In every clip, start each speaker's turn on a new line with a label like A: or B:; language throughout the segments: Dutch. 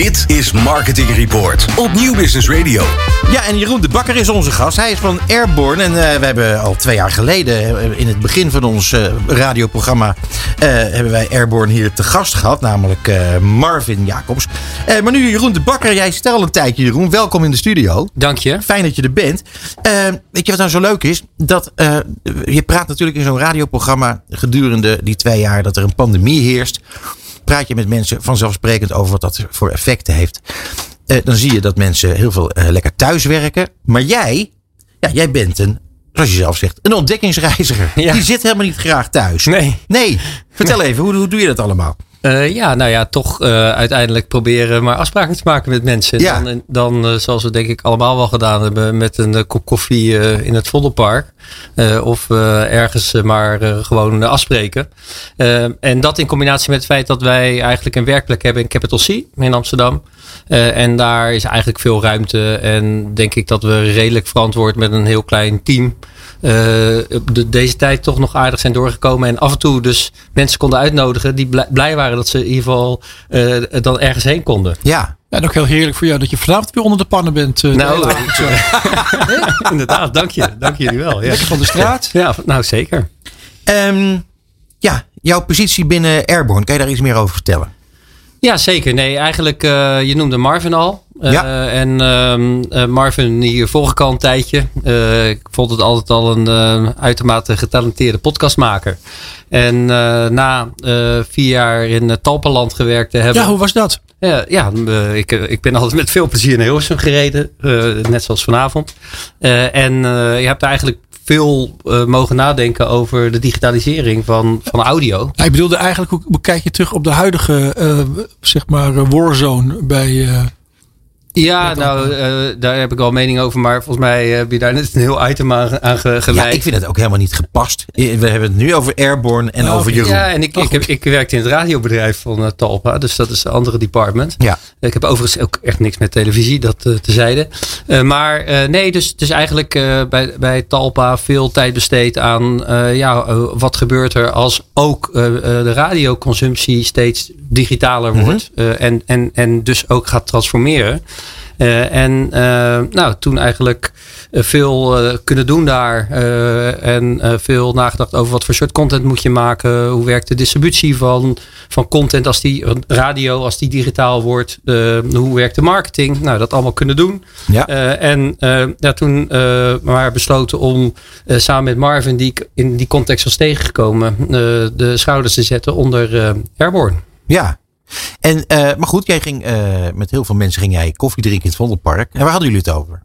A: Dit is Marketing Report op Nieuw Business Radio.
B: Ja, en Jeroen de Bakker is onze gast. Hij is van Airborne. En uh, we hebben al twee jaar geleden, uh, in het begin van ons uh, radioprogramma, hebben wij Airborne hier te gast gehad. Namelijk Marvin Jacobs. maar nu Jeroen de Bakker, jij stelt al een tijdje Jeroen. Welkom in de studio.
C: Dank je.
B: Fijn dat je er bent. weet je wat nou zo leuk is? Dat je praat natuurlijk in zo'n radioprogramma gedurende die twee jaar dat er een pandemie heerst praat je met mensen vanzelfsprekend over wat dat voor effecten heeft. Uh, dan zie je dat mensen heel veel uh, lekker thuiswerken. Maar jij, ja, jij bent een, zoals je zelf zegt, een ontdekkingsreiziger. Ja. Die zit helemaal niet graag thuis.
C: Nee.
B: Nee. Vertel nee. even, hoe, hoe doe je dat allemaal?
C: Uh, ja, nou ja, toch uh, uiteindelijk proberen maar afspraken te maken met mensen. Ja. Dan, dan uh, zoals we denk ik allemaal wel gedaan hebben, met een kop koffie in het Vondelpark. of ergens maar gewoon afspreken. en dat in combinatie met het feit dat wij eigenlijk een werkplek hebben in Capital C in Amsterdam. en daar is eigenlijk veel ruimte. En denk ik dat we redelijk verantwoord met een heel klein team de, deze tijd toch nog aardig zijn doorgekomen. En af en toe dus mensen konden uitnodigen die blij waren dat ze in ieder geval uh, dan ergens heen konden.
B: Ja.
D: Ja, en ook heel heerlijk voor jou dat je vanavond weer onder de pannen bent. Uh,
C: nou, inderdaad, dank je. Dank jullie wel.
D: Ja. Lekker van de straat.
C: Ja, nou zeker.
B: Um, ja, jouw positie binnen Airborne, kan je daar iets meer over vertellen?
C: Ja, zeker. Nee, eigenlijk, uh, je noemde Marvin al. Ja. Uh, en uh, Marvin, hier volg ik al een tijdje. Ik vond het altijd al een uitermate getalenteerde podcastmaker. En na vier jaar in Talpaland gewerkt te hebben.
D: Ja, hoe was dat?
C: Ja, ja ik, ik ben altijd met veel plezier naar Hilversum gereden. net zoals vanavond. en je hebt eigenlijk veel uh, mogen nadenken over de digitalisering van, van audio.
D: Hij bedoelde eigenlijk, hoe kijk je terug op de huidige, uh, zeg maar, warzone bij...
C: Ja, nou, uh, daar heb ik al mening over. Maar volgens mij heb je daar net een heel item aan, aan. Ja,
B: ik vind het ook helemaal niet gepast. We hebben het nu over Airborne en oh, over Jeroen.
C: Ja, en ik, ik, heb, ik werkte in het radiobedrijf van uh, Talpa. Dus dat is een andere department.
B: Ja.
C: Ik heb overigens ook echt niks met televisie, dat uh, tezijde. maar nee, dus, dus eigenlijk bij, bij Talpa veel tijd besteed aan... ja, wat gebeurt er als ook de radioconsumptie steeds digitaler mhm. wordt. en, en, en dus ook gaat transformeren. Uh, en uh, nou, toen eigenlijk uh, veel kunnen doen daar. en veel nagedacht over wat voor soort content moet je maken. Hoe werkt de distributie van, van content als die radio, als die digitaal wordt. hoe werkt de marketing? Nou, dat allemaal kunnen doen.
B: Ja.
C: en ja, toen maar besloten om samen met Marvin, die ik in die context was tegengekomen, de schouders te zetten onder Airborne.
B: Ja, en, uh, maar goed, jij ging uh, met heel veel mensen ging jij koffie drinken in het Vondelpark. En waar hadden jullie het over?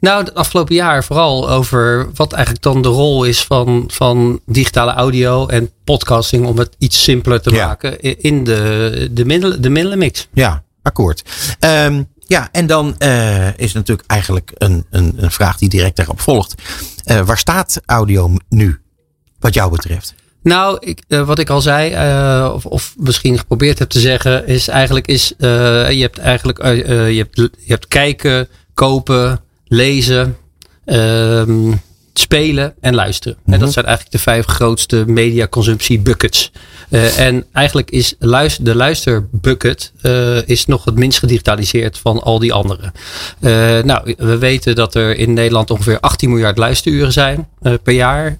C: Nou, het afgelopen jaar vooral over wat eigenlijk dan de rol is van, van digitale audio en podcasting om het iets simpeler te ja. maken in de, de, middelen, de middelenmix.
B: Ja, akkoord. Um, ja, en dan uh, is natuurlijk eigenlijk een, een, een vraag die direct daarop volgt. waar staat audio nu, wat jou betreft?
C: Nou, ik, uh, wat ik al zei, uh, of, of misschien geprobeerd heb te zeggen, is eigenlijk is, uh, je hebt eigenlijk je, hebt, je hebt kijken, kopen, lezen, ehm, spelen en luisteren. En dat mhm. zijn eigenlijk de vijf grootste mediaconsumptie buckets. En eigenlijk is luister, de luisterbucket is nog het minst gedigitaliseerd van al die andere. Uh, nou, we weten dat er in Nederland ongeveer 18 miljard luisteruren zijn per jaar.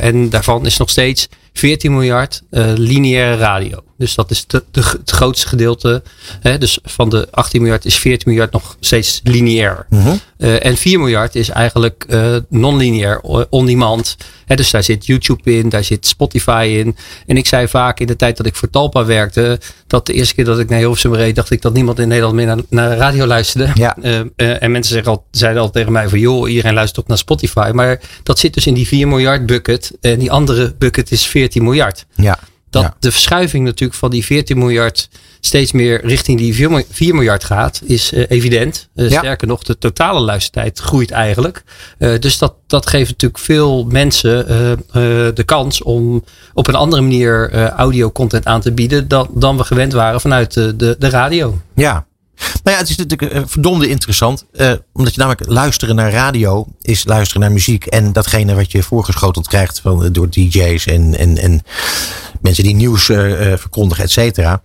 C: en daarvan is nog steeds 14 miljard lineaire radio. Dus dat is het grootste gedeelte. Hè, dus van de 18 miljard is 14 miljard nog steeds lineair.
B: Uh
C: uh, en 4 miljard is eigenlijk uh, non-lineair, on-demand. dus daar zit YouTube in, daar zit Spotify in. En ik zei vaak in de tijd dat ik voor Talpa werkte, dat de eerste keer dat ik naar Hilversum reed, dacht ik dat niemand in Nederland meer naar, naar de radio luisterde.
B: Ja.
C: Uh, en mensen zeggen al, zeiden al tegen mij van, joh, iedereen luistert ook naar Spotify. Maar dat zit dus in die 4 miljard bucket. En die andere bucket is 14 miljard.
B: Ja
C: dat de verschuiving natuurlijk van die 14 miljard steeds meer richting die 4 miljard gaat, is uh, evident. Uh, sterker nog, de totale luistertijd groeit eigenlijk. Uh, dus dat, dat geeft natuurlijk veel mensen de kans om op een andere manier audio content aan te bieden dan, dan we gewend waren vanuit de, de, de radio.
B: Ja, nou ja, het is natuurlijk verdomde interessant. Uh, omdat je namelijk luisteren naar radio is luisteren naar muziek. En datgene wat je voorgeschoteld krijgt van, door DJ's en, en, en mensen die nieuws uh, verkondigen, et cetera.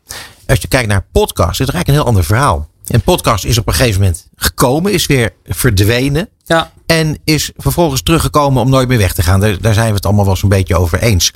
B: Als je kijkt naar podcasts, is het eigenlijk een heel ander verhaal. En podcast is op een gegeven moment gekomen, is weer verdwenen.
C: Ja.
B: En is vervolgens teruggekomen om nooit meer weg te gaan. Daar, daar zijn we het allemaal wel zo'n beetje over eens.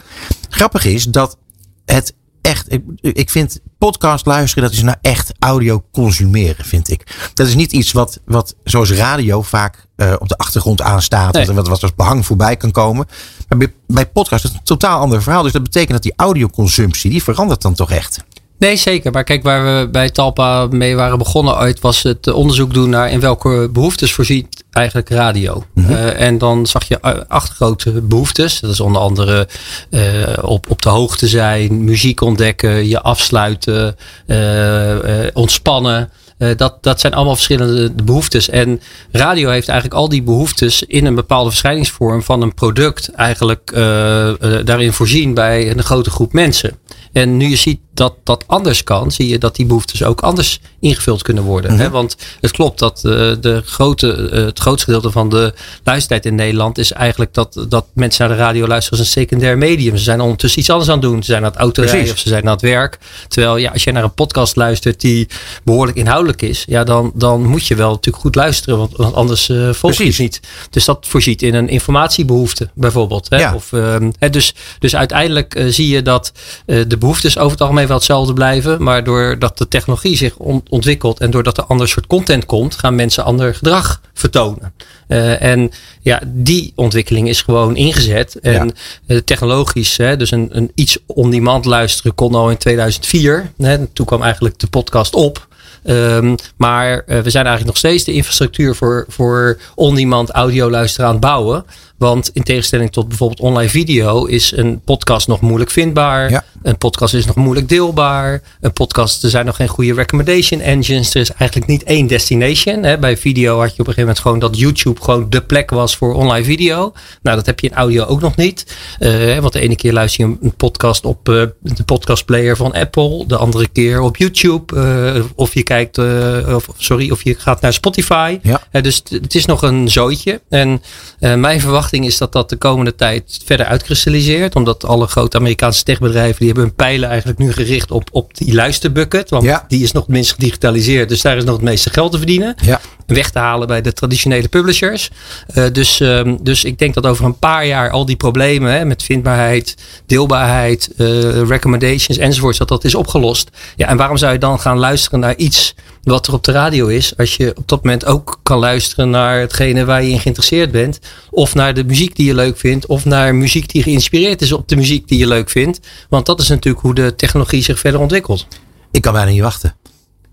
B: Grappig is dat het echt. Ik, ik vind podcast luisteren, dat is nou echt audio consumeren, vind ik. Dat is niet iets wat, wat zoals radio vaak uh, op de achtergrond aanstaat.
C: Nee.
B: Wat, wat, wat als behang voorbij kan komen. Maar bij, bij podcast is het een totaal ander verhaal. Dus dat betekent dat die audioconsumptie, die verandert dan toch echt.
C: Nee, zeker. Maar kijk, waar we bij Talpa mee waren begonnen ooit, was het onderzoek doen naar in welke behoeftes voorziet eigenlijk radio.
B: Mhm.
C: Uh, en dan zag je acht grote behoeftes. Dat is onder andere uh, op, op de hoogte zijn, muziek ontdekken, je afsluiten, uh, ontspannen. Uh, dat, dat zijn allemaal verschillende behoeftes. En radio heeft eigenlijk al die behoeftes in een bepaalde verschijningsvorm van een product eigenlijk uh, uh, daarin voorzien bij een grote groep mensen. En nu je ziet dat dat anders kan, zie je dat die behoeftes ook anders ingevuld kunnen worden.
B: Mhm.
C: Hè? Want het klopt dat de grote, het grootste gedeelte van de luistertijd in Nederland is eigenlijk dat, dat mensen naar de radio luisteren als een secundair medium. Ze zijn ondertussen iets anders aan het doen. Ze zijn aan het autorijden of ze zijn aan het werk. Terwijl ja, als je naar een podcast luistert die behoorlijk inhoudelijk is, ja, dan, dan moet je wel natuurlijk goed luisteren, want, want anders uh, volg je het niet. Dus dat voorziet in een informatiebehoefte, bijvoorbeeld. Hè?
B: Ja.
C: Of, um, hè, dus, dus uiteindelijk zie je dat de behoeftes over het algemeen wel hetzelfde blijven, maar doordat de technologie zich on ontwikkelt en doordat er ander soort content komt, gaan mensen ander gedrag vertonen. Uh, en ja, die ontwikkeling is gewoon ingezet. En
B: Ja.
C: uh, technologisch, hè, dus een, een iets on-demand luisteren kon al in 2004. Hè, toen kwam eigenlijk de podcast op. Um, maar uh, we zijn eigenlijk nog steeds de infrastructuur voor, voor on-demand audio luisteren aan het bouwen. Want in tegenstelling tot bijvoorbeeld online video is een podcast nog moeilijk vindbaar.
B: Ja.
C: Een podcast is nog moeilijk deelbaar. Een podcast, er zijn nog geen goede recommendation engines. Er is eigenlijk niet één destination. Hè. Bij video had je op een gegeven moment gewoon dat YouTube gewoon de plek was voor online video. Nou, dat heb je in audio ook nog niet. Uh, want de ene keer luister je een podcast op uh, de podcastplayer van Apple. De andere keer op YouTube. Uh, of je kijkt, of, sorry, of je gaat naar Spotify.
B: Ja.
C: Dus het is nog een zootje. En mijn verwachting is dat dat de komende tijd verder uitkristalliseert. Omdat alle grote Amerikaanse techbedrijven die hebben hun pijlen eigenlijk nu gericht op, op die luisterbucket. Want
B: Ja.
C: die is nog het minst gedigitaliseerd. Dus daar is nog het meeste geld te verdienen.
B: Ja.
C: Weg te halen bij de traditionele publishers. Uh, dus, um, dus ik denk dat over een paar jaar al die problemen hè, met vindbaarheid, deelbaarheid, uh, recommendations enzovoorts, dat dat is opgelost. Ja, en waarom zou je dan gaan luisteren naar iets wat er op de radio is, als je op dat moment ook kan luisteren naar hetgene waar je in geïnteresseerd bent, of naar de muziek die je leuk vindt, of naar muziek die geïnspireerd is op de muziek die je leuk vindt. Want dat is natuurlijk hoe de technologie zich verder ontwikkelt.
B: Ik kan bijna niet wachten.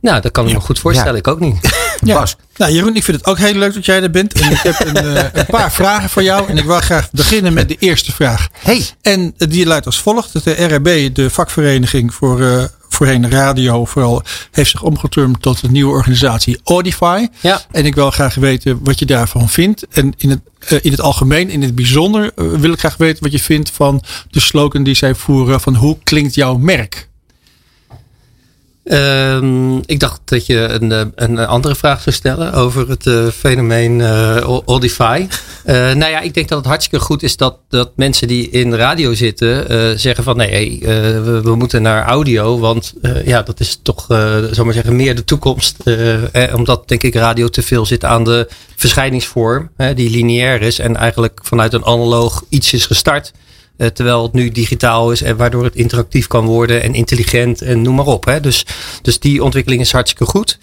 C: Nou, dat kan ik me goed voorstellen.
B: Ja.
C: Ik ook niet.
D: Ja.
B: Bas,
D: Nou, Jeroen, ik vind het ook heel leuk dat jij er bent. En ik heb een, uh, een paar vragen voor jou. En ik wil graag beginnen met de eerste vraag.
B: hey,
D: En die luidt als volgt. De RRB, de vakvereniging voor uh, voorheen radio vooral, heeft zich omgeturmd tot een nieuwe organisatie Audify.
C: Ja.
D: En ik wil graag weten wat je daarvan vindt. En in het, uh, in het algemeen, in het bijzonder, wil ik graag weten wat je vindt van de slogan die zij voeren van hoe klinkt jouw merk?
C: Um, ik dacht dat je een, een andere vraag zou stellen over het uh, fenomeen uh, Audify. Uh, nou ja, ik denk dat het hartstikke goed is dat, dat mensen die in radio zitten zeggen van nee, we, we, moeten naar audio. Want ja, dat is toch, zal maar zeggen, meer de toekomst. Eh, omdat denk ik radio te veel zit aan de verschijningsvorm die lineair is en eigenlijk vanuit een analoog iets is gestart. Uh, terwijl het nu digitaal is en waardoor het interactief kan worden en intelligent en noem maar op. Hè. Dus, dus die ontwikkeling is hartstikke goed.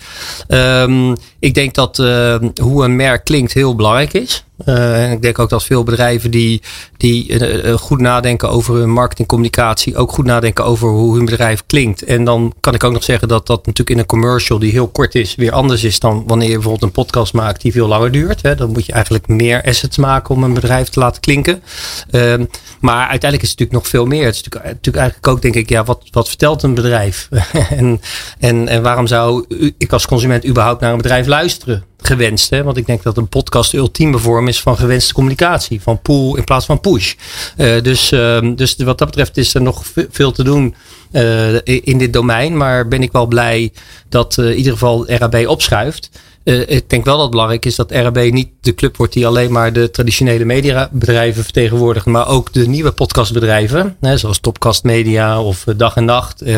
C: Um, ik denk dat uh, hoe een merk klinkt heel belangrijk is. Uh, en ik denk ook dat veel bedrijven die, die goed nadenken over hun marketingcommunicatie, ook goed nadenken over hoe hun bedrijf klinkt. En dan kan ik ook nog zeggen dat dat natuurlijk in een commercial die heel kort is, weer anders is dan wanneer je bijvoorbeeld een podcast maakt die veel langer duurt. Hè. Dan moet je eigenlijk meer assets maken om een bedrijf te laten klinken. Um, maar uiteindelijk is het natuurlijk nog veel meer. Het is natuurlijk, natuurlijk eigenlijk ook, denk ik, ja, wat, wat vertelt een bedrijf? en, en, en waarom zou ik als consument überhaupt naar een bedrijf luisteren? Gewenst, hè? want ik denk dat een podcast de ultieme vorm is van gewenste communicatie. Van pull in plaats van push. Uh, dus, uh, dus wat dat betreft is er nog veel te doen uh, in dit domein. Maar ben ik wel blij dat uh, in ieder geval RAB opschuift. Uh, ik denk wel dat het belangrijk is dat RAB niet de club wordt die alleen maar de traditionele mediabedrijven vertegenwoordigt, maar ook de nieuwe podcastbedrijven, hè, zoals Topcast Media of Dag en Nacht uh,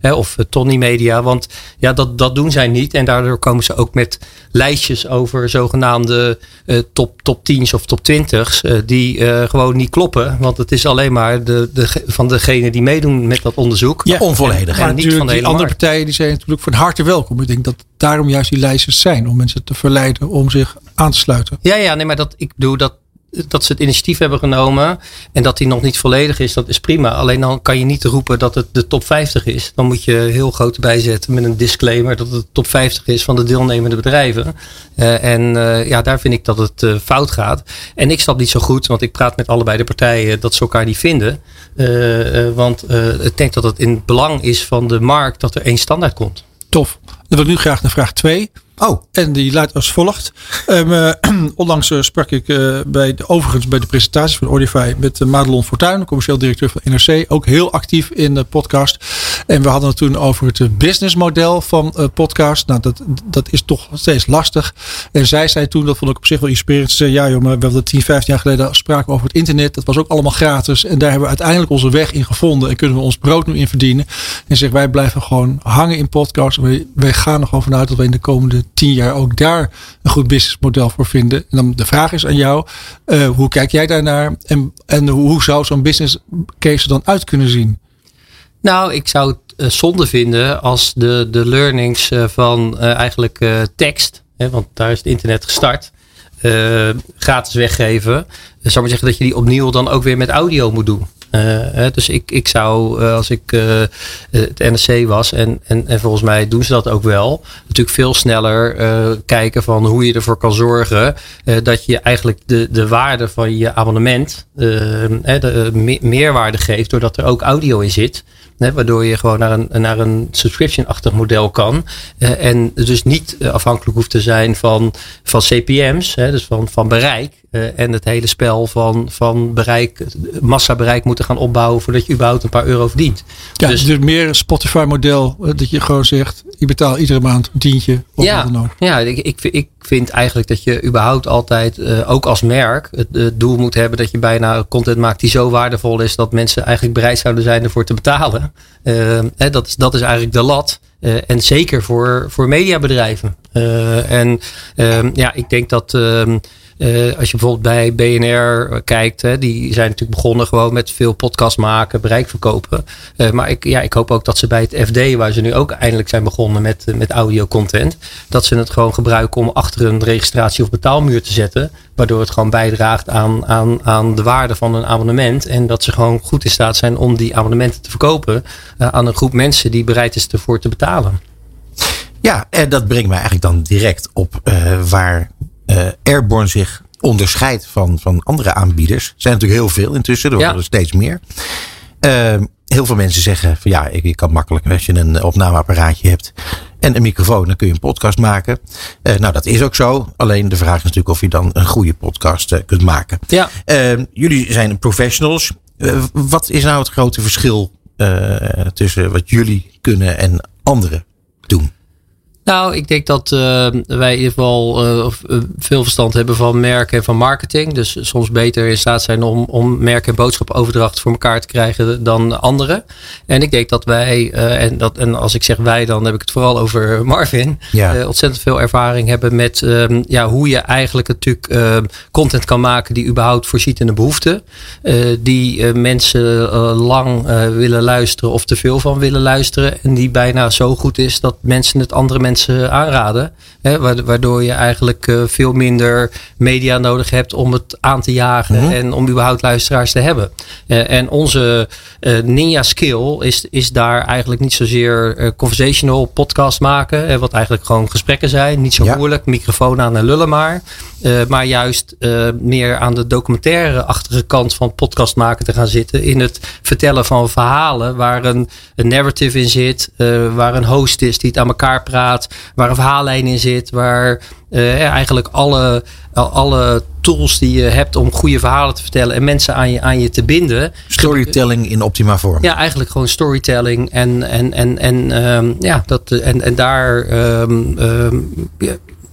C: hè, of Tony Media. Want ja, dat, dat doen zij niet. En daardoor komen ze ook met lijstjes over zogenaamde uh, top, top 10's of top 20's, die gewoon niet kloppen. Want het is alleen maar de, de, van degene die meedoen met dat onderzoek.
B: Ja, onvolledig.
D: Maar niet van de die andere partijen die zijn natuurlijk van harte welkom. Ik denk dat daarom juist die lijstjes zijn. Om mensen te verleiden om zich aan te sluiten.
C: Ja, ja, nee, maar dat, ik doe dat dat ze het initiatief hebben genomen en dat die nog niet volledig is, dat is prima. Alleen dan kan je niet roepen dat het de top 50 is. Dan moet je heel groot bijzetten met een disclaimer dat het de top 50 is van de deelnemende bedrijven. Uh, en uh, ja, daar vind ik dat het uh, fout gaat. En ik snap niet zo goed, want ik praat met allebei de partijen dat ze elkaar niet vinden. want ik denk dat het in het belang is van de markt dat er één standaard komt.
D: Tof. Dan wil ik nu graag naar vraag 2.
B: Oh.
D: En die luidt als volgt. Um, uh, onlangs uh, sprak ik uh, bij de, overigens bij de presentatie van Audify met Madelon Fortuyn, commercieel directeur van NRC. Ook heel actief in de podcast. En we hadden het toen over het businessmodel van podcast. Nou, dat, dat is toch steeds lastig. En zij zei toen, dat vond ik op zich wel inspirerend. Ze zei, ja joh, maar we hadden 10, 15 jaar geleden spraken over het internet. Dat was ook allemaal gratis. En daar hebben we uiteindelijk onze weg in gevonden. En kunnen we ons brood nu in verdienen. En zeg, wij blijven gewoon hangen in podcast. Wij, wij gaan nog over uit dat we in de komende tien jaar ook daar een goed businessmodel voor vinden. En dan de vraag is aan jou, uh, hoe kijk jij daarnaar en, en hoe zou zo'n business case er dan uit kunnen zien?
C: Nou, ik zou het uh, zonde vinden als de, de learnings uh, van eigenlijk tekst, hè, want daar is het internet gestart, gratis weggeven. zou maar zeggen dat je die opnieuw dan ook weer met audio moet doen. Dus ik, ik zou, als ik uh, het NRC was, en, en, en volgens mij doen ze dat ook wel, natuurlijk veel sneller kijken van hoe je ervoor kan zorgen dat je eigenlijk de, de waarde van je abonnement de, me meerwaarde geeft, doordat er ook audio in zit. Waardoor je gewoon naar een, naar een subscription-achtig model kan. Uh, en dus niet afhankelijk hoeft te zijn van, van CPM's, hè, dus van, van bereik. Uh, en het hele spel van, van bereik, massabereik moeten gaan opbouwen voordat je überhaupt een paar euro verdient.
D: Ja, dus, dus meer een Spotify-model. Dat je gewoon zegt, je betaalt iedere maand een tientje. Of
C: ja,
D: wat dan ook.
C: ja ik, ik, ik vind eigenlijk dat je überhaupt altijd, uh, ook als merk, het, het, doel moet hebben dat je bijna content maakt die zo waardevol is dat mensen eigenlijk bereid zouden zijn ervoor te betalen. Uh, hè, dat, is, dat is eigenlijk de lat. Uh, en zeker voor, voor mediabedrijven. en ehm, ja, ik denk dat ehm, als je bijvoorbeeld bij BNR kijkt, hè, die zijn natuurlijk begonnen gewoon met veel podcast maken, bereik verkopen. Uh, maar ik, ja, ik hoop ook dat ze bij het FD, waar ze nu ook eindelijk zijn begonnen met, met audio content, dat ze het gewoon gebruiken om achter een registratie of betaalmuur te zetten. Waardoor het gewoon bijdraagt aan, aan, aan de waarde van een abonnement. En dat ze gewoon goed in staat zijn om die abonnementen te verkopen aan een groep mensen die bereid is ervoor te betalen.
B: Ja, en dat brengt mij eigenlijk dan direct op waar Airborne zich onderscheidt van, van andere aanbieders. Er zijn natuurlijk heel veel intussen, er worden ja. er steeds meer. Uh, heel veel mensen zeggen van ja, ik, ik kan makkelijk als je een opnameapparaatje hebt en een microfoon, dan kun je een podcast maken. Uh, nou, dat is ook zo. Alleen de vraag is natuurlijk of je dan een goede podcast uh, kunt maken.
C: Ja.
B: Uh, jullie zijn professionals. wat is nou het grote verschil tussen wat jullie kunnen en anderen doen?
C: Nou, ik denk dat uh, wij in ieder geval uh, veel verstand hebben van merken en van marketing. Dus soms beter in staat zijn om, om merk- en boodschapoverdracht voor elkaar te krijgen dan anderen. En ik denk dat wij, uh, en, dat, en als ik zeg wij, dan heb ik het vooral over Marvin.
B: Ja.
C: ontzettend veel ervaring hebben met um, ja, hoe je eigenlijk natuurlijk content kan maken die überhaupt voorziet in de behoeften. die mensen lang willen luisteren of te veel van willen luisteren. En die bijna zo goed is dat mensen het andere mensen mensen aanraden. Hè, waardoor je eigenlijk uh, veel minder media nodig hebt om het aan te jagen. Mm -hmm. En om überhaupt luisteraars te hebben. Uh, en onze uh, ninja skill is, is daar eigenlijk niet zozeer conversational podcast maken. wat eigenlijk gewoon gesprekken zijn. Niet zo ja. moeilijk. Microfoon aan en lullen maar. maar juist meer aan de documentaire-achtige kant van podcast maken te gaan zitten. In het vertellen van verhalen waar een, een narrative in zit. waar een host is die het aan elkaar praat waar een verhaallijn in zit, waar uh, eigenlijk alle, alle tools die je hebt om goede verhalen te vertellen en mensen aan je, aan je te binden.
B: Storytelling in optima vorm.
C: Ja, eigenlijk gewoon storytelling. En, en, en, en, um, ja, dat, en, en daar um, um,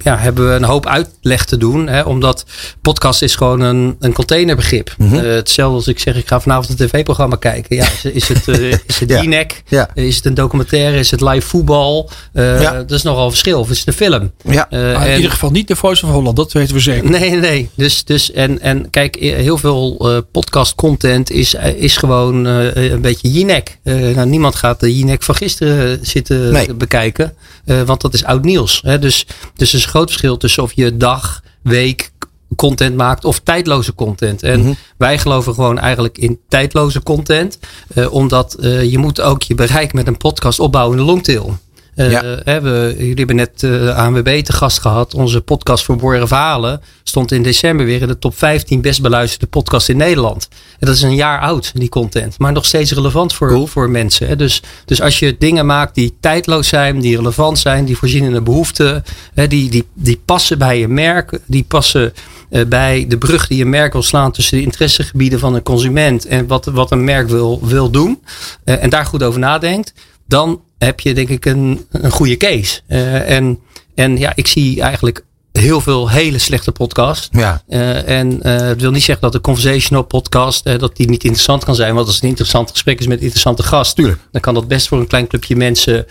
C: ja, hebben we een hoop uitleg te doen. Hè, omdat podcast is gewoon een, een containerbegrip.
B: Mhm.
C: Eh, hetzelfde als ik zeg, ik ga vanavond een tv-programma kijken. Ja, is, is het, eh, is het
B: Ja.
C: DNEC?
B: Ja.
C: Is het een documentaire? Is het live voetbal? Eh,
B: Ja.
C: Dat is nogal een verschil. Of is het een film?
B: Ja.
C: Eh,
D: Maar in
C: en-
D: ieder geval niet de Voice of Holland, dat weten we zeker.
C: Nee, nee. Dus, dus en, en kijk, heel veel eh, podcast content is, is gewoon eh, een beetje Jinek. Eh nou, niemand gaat de Jinek van gisteren zitten
B: Nee.
C: bekijken. eh, want dat is oud nieuws. Hè? Dus, dus is groot verschil tussen of je dag, week content maakt of tijdloze content. En
B: Mhm.
C: wij geloven gewoon eigenlijk in tijdloze content. eh, omdat eh, je moet ook je bereik met een podcast opbouwen in de longtail. Eh,
B: Ja.
C: hè, we, jullie hebben net eh ANWB te gast gehad. Onze podcast Verborgen Verhalen stond in december weer in de top 15 best beluisterde podcast in Nederland. En dat is een jaar oud, die content. Maar nog steeds relevant voor, voor mensen. Hè. Dus, dus als je dingen maakt die tijdloos zijn, die relevant zijn, die voorzien in een behoefte, hè, die, die, die passen bij je merk, die passen eh, bij de brug die een merk wil slaan tussen de interessegebieden van een consument en wat, wat een merk wil, wil doen. en daar goed over nadenkt. Dan heb je denk ik een, een goede case. Eh, en, en ja, ik zie eigenlijk heel veel hele slechte podcasts.
B: Ja.
C: Eh, en eh, het wil niet zeggen dat de conversational podcast dat die niet interessant kan zijn. Want als het een interessant gesprek is met een interessante gast,
B: Tuurlijk.
C: dan kan dat best voor een klein clubje mensen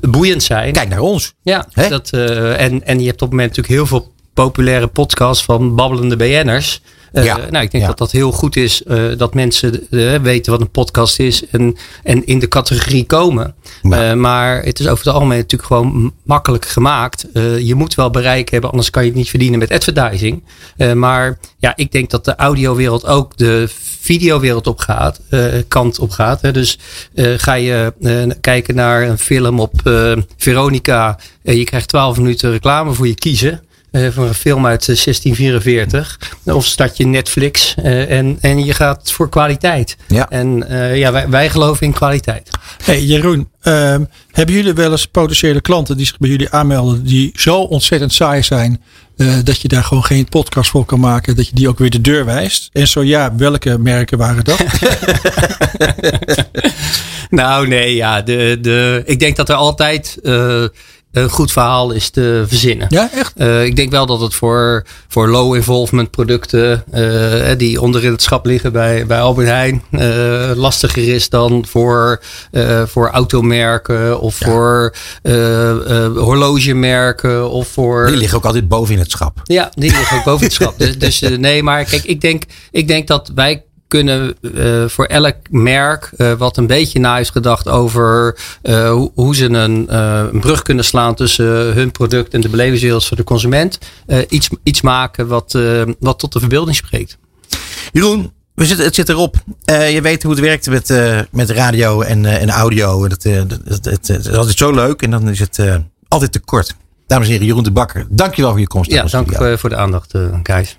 C: boeiend zijn.
B: Kijk naar ons.
C: Ja,
B: Hè?
C: dat, en, en je hebt op het moment natuurlijk heel veel populaire podcasts van babbelende BN'ers. Eh,
B: Ja,
C: Nou, ik denk
B: ja.
C: dat dat heel goed is eh, dat mensen eh, weten wat een podcast is en, en in de categorie komen.
B: Ja.
C: Maar het is over het algemeen natuurlijk gewoon makkelijk gemaakt. Je moet wel bereik hebben, anders kan je het niet verdienen met advertising. Maar ja, ik denk dat de audiowereld ook de videowereld op gaat, kant op gaat. Hè. Dus ga je kijken naar een film op Veronica. en je krijgt 12 minuten reclame voor je kiezen. Eh, voor een film uit eh, 1644. Of start je Netflix eh, en, en je gaat voor kwaliteit.
B: Ja.
C: En eh, ja, wij, wij geloven in kwaliteit.
D: Hey Jeroen, ehm, hebben jullie wel eens potentiële klanten die zich bij jullie aanmelden die zo ontzettend saai zijn eh, dat je daar gewoon geen podcast voor kan maken, dat je die ook weer de deur wijst? En zo ja, welke merken waren dat?
C: Nou, nee, ja. De, de, ik denk dat er altijd eh, een goed verhaal is te verzinnen.
D: ja, echt?
C: Eh, ik denk wel dat het voor, voor low involvement producten eh, die onder in het schap liggen bij, bij Albert Heijn lastiger is dan voor, voor automerken of voor horlogemerken of voor.
B: Die liggen ook altijd boven in het schap.
C: Ja, die liggen ook boven het schap. Dus, dus nee, maar kijk, ik denk, ik denk dat wij kunnen eh, voor elk merk eh, wat een beetje na is gedacht over eh, hoe, hoe ze een, een brug kunnen slaan tussen hun product en de belevingswereld voor de consument, iets, iets maken wat, wat tot de verbeelding spreekt.
B: Jeroen, we zitten, het zit erop. Je weet hoe het werkt met, met radio en, en audio. Dat, dat, dat- is altijd zo leuk en dan is het altijd te kort. Dames en heren, Jeroen de Bakker, dankjewel voor je komst.
C: Ja, dank voor de aandacht, Gijs.